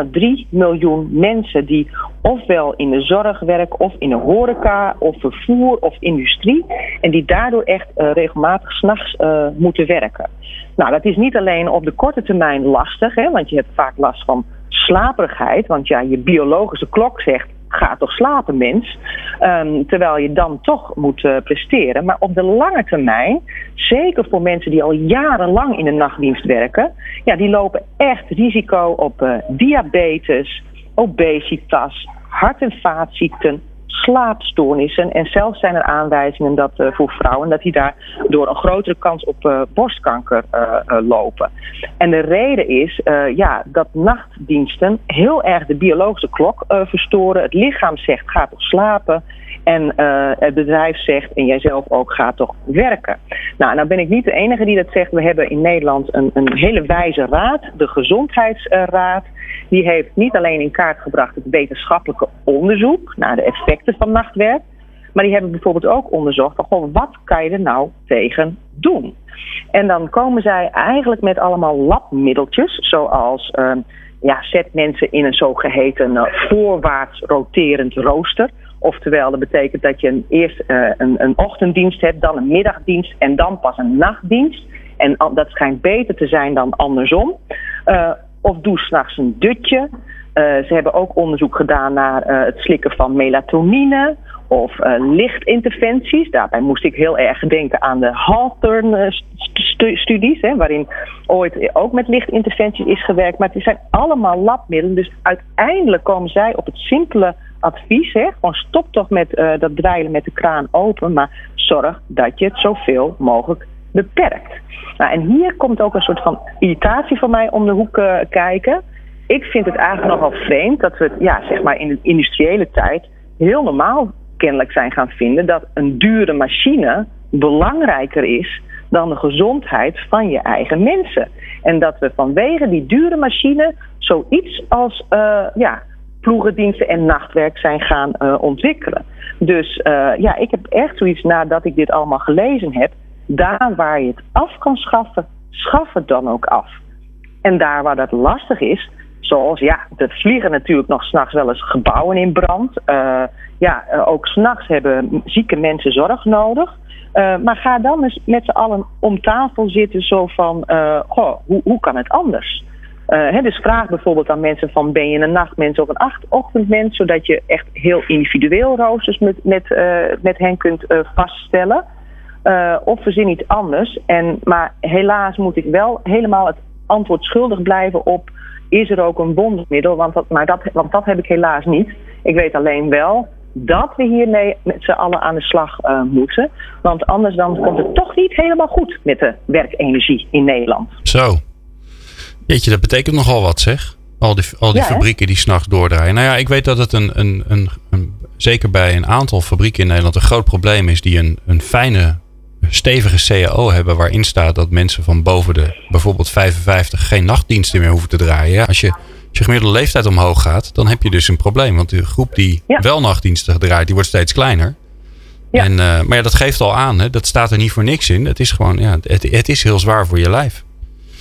S5: 1,3 miljoen mensen die ofwel in de zorg werken, of in de horeca, of vervoer, of industrie. En die daardoor echt uh, regelmatig s'nachts uh, moeten werken. Nou, dat is niet alleen op de korte termijn lastig, hè, want je hebt vaak last van slaperigheid. Want ja, je biologische klok zegt ga toch slapen, mens. Um, terwijl je dan toch moet uh, presteren. Maar op de lange termijn, zeker voor mensen die al jarenlang in de nachtdienst werken, ja, die lopen echt risico op uh, diabetes, obesitas, hart- en vaatziekten, slaapstoornissen. En zelfs zijn er aanwijzingen dat uh, voor vrouwen dat die daar door een grotere kans op uh, borstkanker uh, lopen. En de reden is ja, dat nachtdiensten heel erg de biologische klok verstoren. Het lichaam zegt ga toch slapen. En het bedrijf zegt, en jij zelf ook, ga toch werken. Nou, nou ben ik niet de enige die dat zegt. We hebben in Nederland een, een hele wijze raad, de Gezondheidsraad. Die heeft niet alleen in kaart gebracht het wetenschappelijke onderzoek naar de effecten van nachtwerk. Maar die hebben bijvoorbeeld ook onderzocht van goh, wat kan je er nou tegen doen? En dan komen zij eigenlijk met allemaal labmiddeltjes, zoals uh, ja, zet mensen in een zogeheten uh, voorwaarts roterend rooster. Oftewel, dat betekent dat je een, eerst uh, een, een ochtenddienst hebt, dan een middagdienst en dan pas een nachtdienst. En dat schijnt beter te zijn dan andersom. Of doe s'nachts een dutje. Uh, ze hebben ook onderzoek gedaan naar uh, het slikken van melatonine of uh, lichtinterventies. Daarbij moest ik heel erg denken aan de Haltern-studies, waarin ooit ook met lichtinterventies is gewerkt. Maar het zijn allemaal labmiddelen, dus uiteindelijk komen zij op het simpele advies. Hè, gewoon stop toch met dat dweilen met de kraan open, maar zorg dat je het zoveel mogelijk beperkt. Nou, en hier komt ook een soort van irritatie van mij om de hoek uh, kijken. Ik vind het eigenlijk nogal vreemd dat we ja, zeg maar in de industriële tijd heel normaal kennelijk zijn gaan vinden dat een dure machine belangrijker is dan de gezondheid van je eigen mensen. En dat we vanwege die dure machine zoiets als uh, ja, ploegendiensten en nachtwerk zijn gaan uh, ontwikkelen. Dus ja, ik heb echt zoiets nadat ik dit allemaal gelezen heb. Daar waar je het af kan schaffen, schaf het dan ook af. En daar waar dat lastig is, zoals ja, er vliegen natuurlijk nog s'nachts wel eens gebouwen in brand. Uh, ja, ook s'nachts hebben zieke mensen zorg nodig. Uh, maar ga dan eens met z'n allen om tafel zitten, zo van: goh, hoe, hoe kan het anders? Uh, dus vraag bijvoorbeeld aan mensen van ben je een nachtmens of een ochtendmens, zodat je echt heel individueel roosters met, met, met hen kunt vaststellen. Of verzin iets anders. En, maar helaas moet ik wel helemaal het antwoord schuldig blijven op is er ook een bondmiddel, want dat, maar dat, want dat heb ik helaas niet. Ik weet alleen wel dat we hiermee met z'n allen aan de slag moeten. Want anders dan komt het toch niet helemaal goed met de werkenergie in Nederland.
S2: Zo. Jeetje, dat betekent nogal wat zeg. Al die, al die fabrieken die s'nachts doordraaien. Nou ja, ik weet dat het een, een, een, een, zeker bij een aantal fabrieken in Nederland een groot probleem is die een, een fijne, stevige CAO hebben waarin staat dat mensen van boven de bijvoorbeeld 55 geen nachtdiensten meer hoeven te draaien. Ja, als je, als je gemiddelde leeftijd omhoog gaat, dan heb je dus een probleem. Want de groep die wel nachtdiensten draait, die wordt steeds kleiner. Ja. En, uh, maar ja, dat geeft al aan. Hè? Dat staat er niet voor niks in. Het is gewoon, ja, het, het is heel zwaar voor je lijf.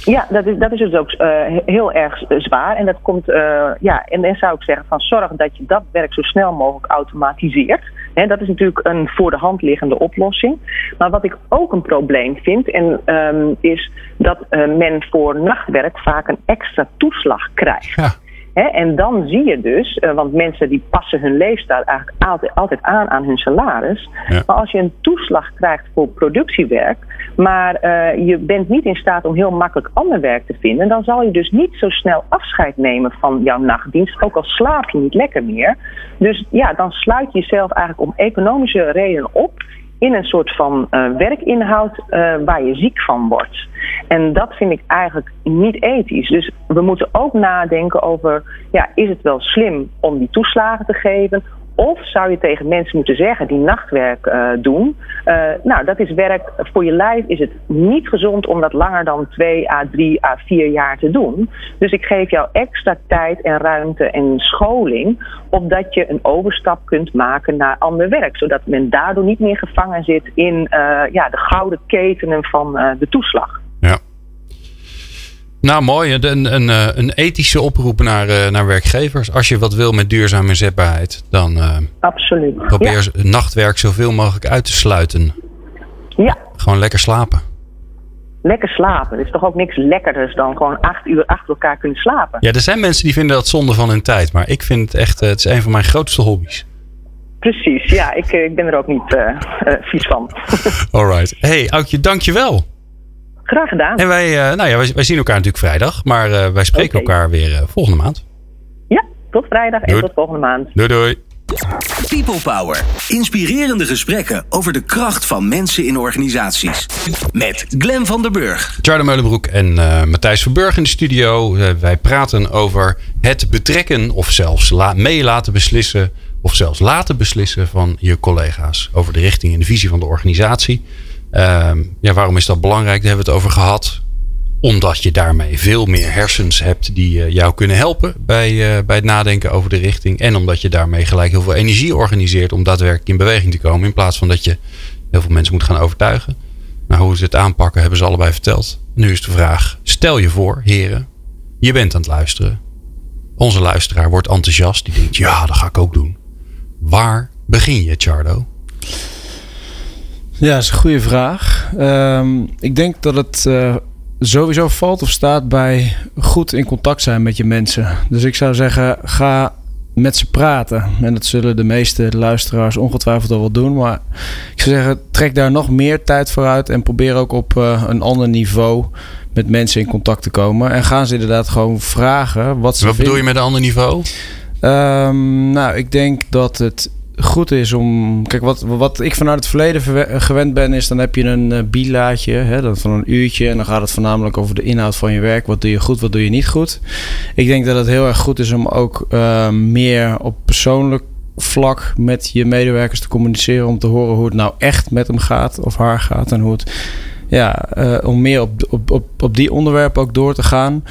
S5: Ja, dat is, dat is dus ook uh, heel erg zwaar. En dat komt, uh, ja, en dan zou ik zeggen van zorg dat je dat werk zo snel mogelijk automatiseert. Dat is natuurlijk een voor de hand liggende oplossing. Maar wat ik ook een probleem vind, en, um, is dat uh, men voor nachtwerk vaak een extra toeslag krijgt. En dan zie je dus, uh, want mensen die passen hun leefstijl eigenlijk altijd, altijd aan aan hun salaris. Maar als je een toeslag krijgt voor productiewerk, maar uh, je bent niet in staat om heel makkelijk ander werk te vinden, dan zal je dus niet zo snel afscheid nemen van jouw nachtdienst, ook al slaap je niet lekker meer. Dus ja, dan sluit je jezelf eigenlijk om economische redenen op in een soort van uh, werkinhoud uh, waar je ziek van wordt. En dat vind ik eigenlijk niet ethisch. Dus we moeten ook nadenken over, ja, is het wel slim om die toeslagen te geven? Of zou je tegen mensen moeten zeggen die nachtwerk uh, doen, uh, nou dat is werk voor je lijf, is het niet gezond om dat langer dan 2 à 3 à 4 jaar te doen. Dus ik geef jou extra tijd en ruimte en scholing, opdat je een overstap kunt maken naar ander werk. Zodat men daardoor niet meer gevangen zit in uh, ja, de gouden ketenen van de toeslag.
S2: Nou, mooi. Een, een, eh, een ethische oproep naar, eh, naar werkgevers. Als je wat wil met duurzame inzetbaarheid, dan uh,
S5: Absoluut.
S2: probeer nachtwerk zoveel mogelijk uit te sluiten.
S5: Ja.
S2: Gewoon lekker slapen.
S5: Lekker slapen. Er is toch ook niks lekkerders dan gewoon acht uur achter elkaar kunnen slapen.
S2: Ja, er zijn mensen die vinden dat zonde van hun tijd. Maar ik vind het echt, het is een van mijn grootste hobby's.
S5: Precies, ja. Ik, ik ben er ook niet uh, vies van.
S2: Alright. Hey, Aukje, dankjewel.
S5: Graag gedaan.
S2: En wij, uh, nou ja, wij, wij, zien elkaar natuurlijk vrijdag. Maar uh, wij spreken okay. elkaar weer uh, volgende maand.
S5: Ja, tot vrijdag en tot volgende maand.
S2: Doei doei.
S1: People Power. Inspirerende gesprekken over de kracht van mensen in organisaties. Met Glen van der Burg.
S2: Charlie Meulenbroek en Matthijs Verburg in de studio. wij praten over het betrekken of zelfs la mee laten beslissen. Of zelfs laten beslissen van je collega's. Over de richting en de visie van de organisatie. Uh, ja, waarom is dat belangrijk? Daar hebben we het over gehad. Omdat je daarmee veel meer hersens hebt die uh, jou kunnen helpen bij, uh, bij het nadenken over de richting. En omdat je daarmee gelijk heel veel energie organiseert om daadwerkelijk in beweging te komen. In plaats van dat je heel veel mensen moet gaan overtuigen. Nou, hoe ze het aanpakken hebben ze allebei verteld. Nu is de vraag: stel je voor, heren, je bent aan het luisteren. Onze luisteraar wordt enthousiast. Die denkt: ja, dat ga ik ook doen. Waar begin je, Chardo?
S4: Ja, dat is een goede vraag. Um, ik denk dat het uh, sowieso valt of staat bij goed in contact zijn met je mensen. Dus ik zou zeggen, ga met ze praten. En dat zullen de meeste luisteraars ongetwijfeld al wel doen. Maar ik zou zeggen, trek daar nog meer tijd voor uit. En probeer ook op uh, een ander niveau met mensen in contact te komen. En gaan ze inderdaad gewoon vragen wat ze
S2: Wat bedoel je met een ander niveau?
S4: Um, nou, ik denk dat het goed is om. Kijk, wat, wat ik vanuit het verleden gewend ben, is dan heb je een uh, hè, dat van een uurtje. En dan gaat het voornamelijk over de inhoud van je werk. Wat doe je goed, wat doe je niet goed. Ik denk dat het heel erg goed is om ook uh, meer op persoonlijk vlak met je medewerkers te communiceren om te horen hoe het nou echt met hem gaat of haar gaat en hoe het ja, om meer op, op, op, op die onderwerpen ook door te gaan.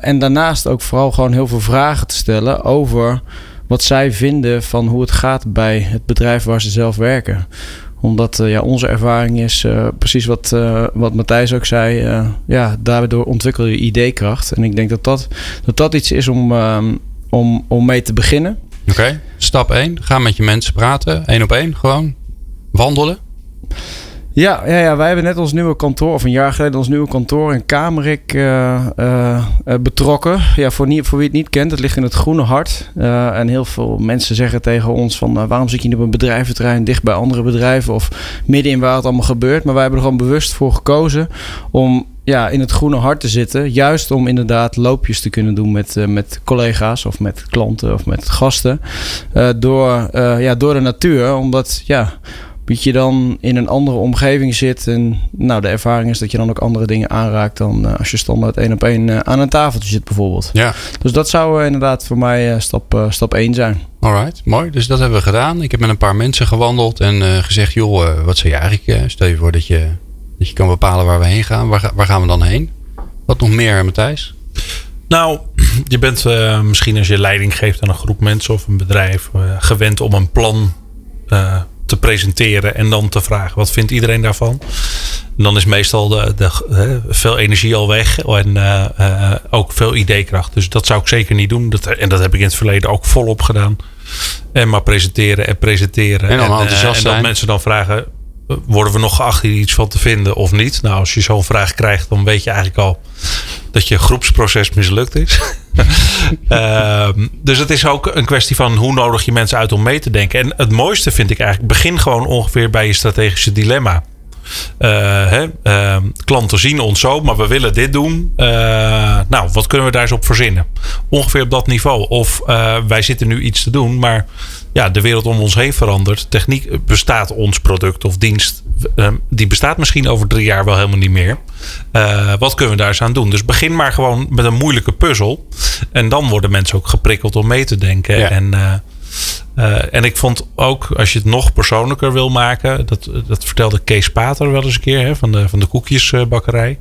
S4: En daarnaast ook vooral gewoon heel veel vragen te stellen over wat zij vinden van hoe het gaat bij het bedrijf waar ze zelf werken omdat uh, ja, onze ervaring is uh, precies wat, uh, wat Matthijs ook zei. ja, daardoor ontwikkel je ideekracht. En ik denk dat dat, dat, dat iets is om, um, om, om mee te beginnen.
S2: Oké, stap 1. Ga met je mensen praten. één op één gewoon. Wandelen.
S4: Ja, ja, ja, wij hebben net ons nieuwe kantoor, of een jaar geleden ons nieuwe kantoor in Kamerik uh, uh, betrokken. Ja, voor, wie het niet kent, het ligt in het Groene Hart. En heel veel mensen zeggen tegen ons van waarom zit je niet op een bedrijventerrein dicht bij andere bedrijven of midden in waar het allemaal gebeurt. Maar wij hebben er gewoon bewust voor gekozen om ja, in het Groene Hart te zitten. Juist om inderdaad loopjes te kunnen doen met, met collega's of met klanten of met gasten. door, ja, door de natuur, omdat ja dat je dan in een andere omgeving zit. En nou, de ervaring is dat je dan ook andere dingen aanraakt dan uh, als je standaard één op één uh, aan een tafeltje zit bijvoorbeeld.
S2: Ja.
S4: Dus dat zou uh, inderdaad voor mij stap, stap 1 zijn.
S2: Alright, mooi. Dus dat hebben we gedaan. Ik heb met een paar mensen gewandeld en gezegd, joh, wat zou je eigenlijk, stel je voor dat je, dat je kan bepalen waar we heen gaan. Waar, waar gaan we dan heen? Wat nog meer, Matthijs?
S3: Nou, je bent misschien als je leiding geeft aan een groep mensen of een bedrijf gewend om een plan te presenteren en dan te vragen wat vindt iedereen daarvan. En dan is meestal de, de, veel energie al weg en uh, uh, ook veel ideekracht. Dus dat zou ik zeker niet doen. Dat, en dat heb ik in het verleden ook volop gedaan. En maar presenteren en presenteren.
S2: En, dan en,
S3: en dat mensen dan vragen: worden we nog geacht hier iets van te vinden of niet? Nou, als je zo'n vraag krijgt, dan weet je eigenlijk al dat je groepsproces mislukt is. Ehm, dus het is ook een kwestie van hoe nodig je mensen uit om mee te denken. En het mooiste vind ik eigenlijk, begin gewoon ongeveer bij je strategische dilemma. Hè, uh, klanten zien ons zo, maar we willen dit doen. Uh, nou, wat kunnen we daar eens op verzinnen? Ongeveer op dat niveau. Of eh, wij zitten nu iets te doen, maar ja, de wereld om ons heen verandert. Techniek bestaat ons product of dienst. Ehm, die bestaat misschien over drie jaar wel helemaal niet meer. Uh, wat kunnen we daar eens aan doen? Dus begin maar gewoon met een moeilijke puzzel. En dan worden mensen ook geprikkeld om mee te denken. En, uh, uh, en ik vond ook, als je het nog persoonlijker wil maken. Dat, dat vertelde Kees Pater wel eens een keer hè, van, de, van de koekjesbakkerij.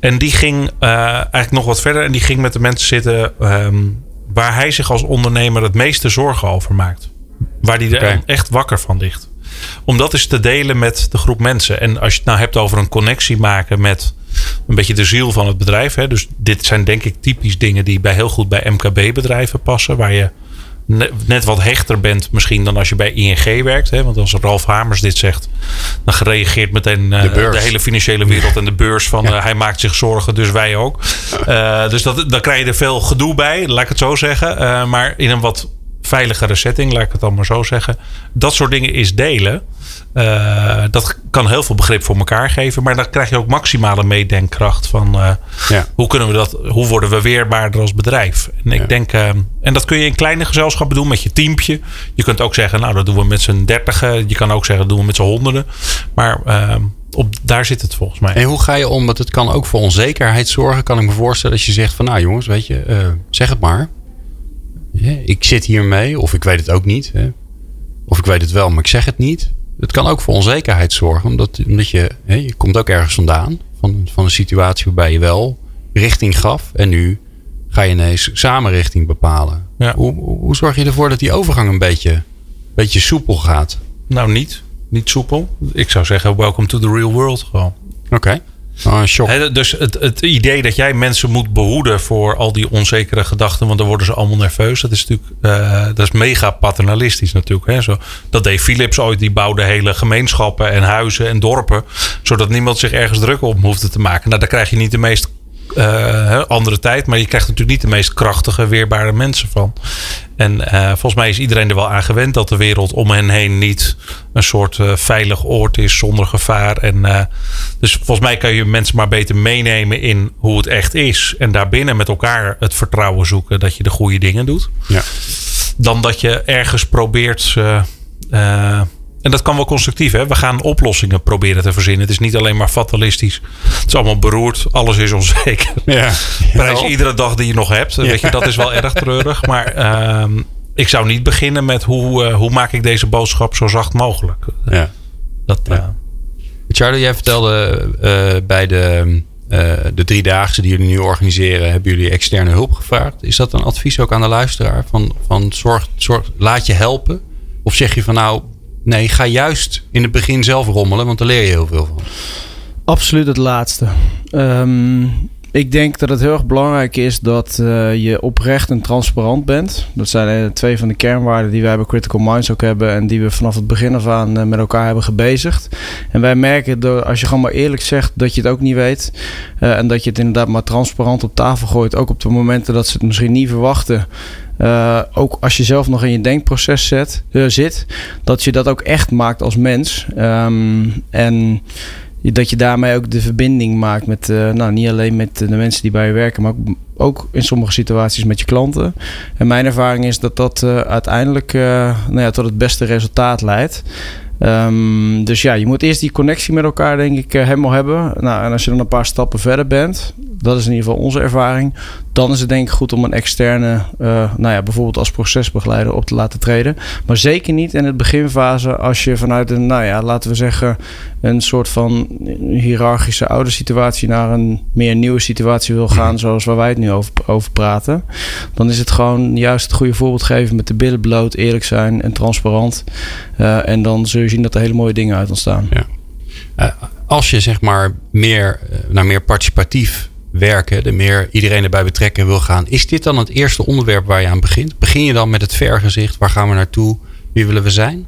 S3: En die ging eigenlijk nog wat verder. En die ging met de mensen zitten. Um, waar hij zich als ondernemer het meeste zorgen over maakt. Waar hij er echt wakker van ligt. Om dat eens te delen met de groep mensen. En als je het nou hebt over een connectie maken met een beetje de ziel van het bedrijf. Hè, dus dit zijn denk ik typisch dingen die bij heel goed bij MKB-bedrijven passen. Waar je net wat hechter bent misschien dan als je bij ING werkt. Hè? Want als Ralf Hamers dit zegt, dan gereageerd meteen uh, de, hele financiële wereld en de beurs van uh, hij maakt zich zorgen, dus wij ook. Uh, dus dat, dan krijg je er veel gedoe bij, laat ik het zo zeggen. maar in een wat veiligere setting, laat ik het dan maar zo zeggen. Dat soort dingen is delen. Uh, dat kan heel veel begrip voor elkaar geven. Maar dan krijg je ook maximale meedenkkracht van uh, ja. hoe kunnen we dat, hoe worden we weerbaarder als bedrijf. En ik ja. denk, uh, en dat kun je in kleine gezelschappen doen met je teampje. Je kunt ook zeggen, nou dat doen we met z'n dertigen. Je kan ook zeggen, dat doen we met z'n honderden. Maar op, daar zit het volgens mij.
S2: En hoe ga je om? Want het kan ook voor onzekerheid zorgen. Kan ik me voorstellen dat je zegt van nou jongens, weet je, zeg het maar. Ik zit hiermee, of ik weet het ook niet. Hè? Of ik weet het wel, maar ik zeg het niet het kan ook voor onzekerheid zorgen. Omdat, omdat je, hè, je komt ook ergens vandaan. Van, van een situatie waarbij je wel richting gaf. En nu ga je ineens samen richting bepalen. Ja. Hoe, hoe zorg je ervoor dat die overgang een beetje, beetje soepel gaat?
S3: Nou, niet. Niet soepel. Ik zou zeggen, welcome to the real world gewoon.
S2: Oké.
S3: Oh, dus het, het idee dat jij mensen moet behoeden voor al die onzekere gedachten, want dan worden ze allemaal nerveus. Dat is natuurlijk uh, dat is mega paternalistisch natuurlijk. Hè? Zo, dat deed Philips ooit, die bouwde hele gemeenschappen en huizen en dorpen, zodat niemand zich ergens druk op hoefde te maken. Nou, daar krijg je niet de meest uh, andere tijd. Maar je krijgt natuurlijk niet de meest krachtige, weerbare mensen van. En uh, volgens mij is iedereen er wel aan gewend dat de wereld om hen heen niet een soort uh, veilig oord is zonder gevaar. En, dus volgens mij kan je mensen maar beter meenemen in hoe het echt is. En daarbinnen met elkaar het vertrouwen zoeken dat je de goede dingen doet.
S2: Ja.
S3: Dan dat je ergens probeert en dat kan wel constructief. Hè? We gaan oplossingen proberen te verzinnen. Het is niet alleen maar fatalistisch. Het is allemaal beroerd. Alles is onzeker.
S2: Ja.
S3: Prijs iedere dag die je nog hebt. Weet je, dat is wel erg treurig. Maar, uh, ik zou niet beginnen met hoe, hoe maak ik deze boodschap zo zacht mogelijk.
S2: Ja. Dat, ja. Charlie, jij vertelde bij de uh, de driedaagse die jullie nu organiseren, hebben jullie externe hulp gevraagd. Is dat een advies ook aan de luisteraar? Van, van zorg, zorg, laat je helpen? Of zeg je van nou, nee, ga juist in het begin zelf rommelen, want daar leer je heel veel van.
S4: Absoluut het laatste. Um, ik denk dat het heel erg belangrijk is dat uh, je oprecht en transparant bent. Dat zijn uh, twee van de kernwaarden die wij bij Critical Minds ook hebben en die we vanaf het begin af aan uh, met elkaar hebben gebezigd. En wij merken dat als je gewoon maar eerlijk zegt dat je het ook niet weet en dat je het inderdaad maar transparant op tafel gooit, ook op de momenten dat ze het misschien niet verwachten. Ook als je zelf nog in je denkproces zet, zit, dat je dat ook echt maakt als mens. Um, en dat je daarmee ook de verbinding maakt met, uh, nou, niet alleen met de mensen die bij je werken, maar ook, in sommige situaties met je klanten. En mijn ervaring is dat dat uiteindelijk nou ja, tot het beste resultaat leidt. Um, dus ja, je moet eerst die connectie met elkaar, denk ik, helemaal hebben. Nou, en als je dan een paar stappen verder bent, dat is in ieder geval onze ervaring. Dan is het denk ik goed om een externe, uh, nou ja, bijvoorbeeld als procesbegeleider op te laten treden. Maar zeker niet in het beginfase als je vanuit een, nou ja, laten we zeggen, een soort van hiërarchische oude situatie naar een meer nieuwe situatie wil gaan, zoals waar wij het nu over, over praten. Dan is het gewoon juist het goede voorbeeld geven met de billen bloot, eerlijk zijn en transparant. Uh, en dan zul je zien dat er hele mooie dingen uit ontstaan.
S2: Ja. Uh, als je zeg maar meer naar meer participatief werken, de meer iedereen erbij betrekken wil gaan. Is dit dan het eerste onderwerp waar je aan begint? Begin je dan met het vergezicht? Waar gaan we naartoe? Wie willen we zijn?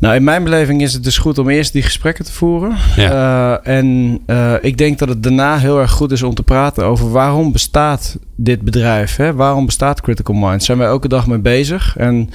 S4: Nou, in mijn beleving is het dus goed om eerst die gesprekken te voeren. Ja. Uh, en uh, ik denk dat het daarna heel erg goed is om te praten over waarom bestaat dit bedrijf? Hè? Waarom bestaat Critical Minds? Zijn wij elke dag mee bezig? En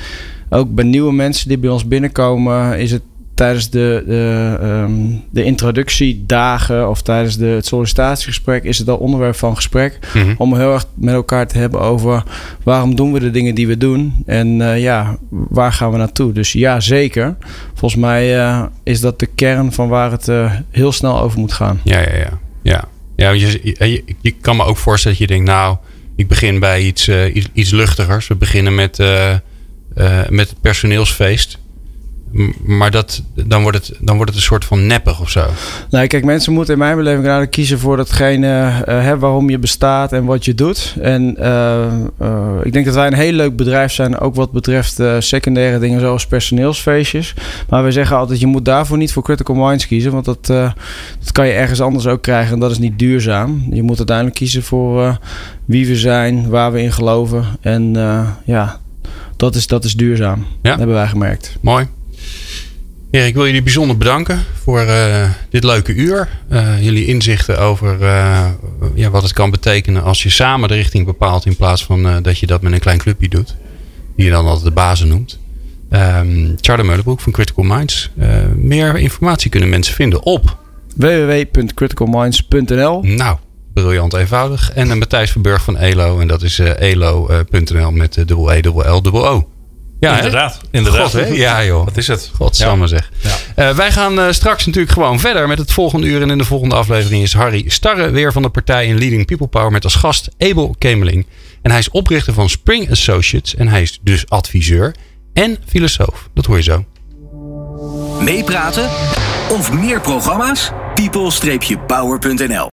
S4: ook bij nieuwe mensen die bij ons binnenkomen, is het tijdens de, de, um, de introductiedagen of tijdens de, het sollicitatiegesprek is het al onderwerp van gesprek. Mhm. Om heel erg met elkaar te hebben over waarom doen we de dingen die we doen en uh, ja, waar gaan we naartoe. Dus ja, zeker. Volgens mij uh, is dat de kern van waar het uh, heel snel over moet gaan.
S2: Ja, ja, ja. ja. ja je, je, je, kan me ook voorstellen dat je denkt, nou, ik begin bij iets, iets, iets, luchtigers. We beginnen met, met het personeelsfeest. Maar dat, dan, wordt het, dan wordt het een soort van neppig of zo.
S4: Nee, kijk, mensen moeten in mijn beleving eigenlijk kiezen voor datgene uh, waarom je bestaat en wat je doet. En uh, uh, ik denk dat wij een heel leuk bedrijf zijn, ook wat betreft secundaire dingen zoals personeelsfeestjes. Maar we zeggen altijd, je moet daarvoor niet voor Critical Minds kiezen, want dat, dat kan je ergens anders ook krijgen en dat is niet duurzaam. Je moet uiteindelijk kiezen voor wie we zijn, waar we in geloven. En ja, dat is, dat is duurzaam. Ja. Dat hebben wij gemerkt.
S2: Mooi. Erik, ik wil jullie bijzonder bedanken voor uh, dit leuke uur. Uh, jullie inzichten over uh, ja, wat het kan betekenen als je samen de richting bepaalt. In plaats van dat je dat met een klein clubje doet. Die je dan altijd de bazen noemt. Um, Charlie Meulenbroek van Critical Minds. meer informatie kunnen mensen vinden op
S4: www.criticalminds.nl
S2: Nou, briljant eenvoudig. En Matthijs Verburg van ELO. En dat dat is elo.nl met dubbel E, dubbel L, dubbel O.
S3: Ja, inderdaad. inderdaad.
S2: God, ja, joh.
S3: Wat is het?
S2: Godsamme ja. zeg. Ja. Uh, wij gaan uh, straks natuurlijk gewoon verder met het volgende uur. En in de volgende aflevering is Harry Starre weer van de partij in Leading People Power met als gast Abel Kemeling. En hij is oprichter van Spring Associates. En hij is dus adviseur en filosoof. Dat hoor je zo.
S1: Meepraten of meer programma's? people-power.nl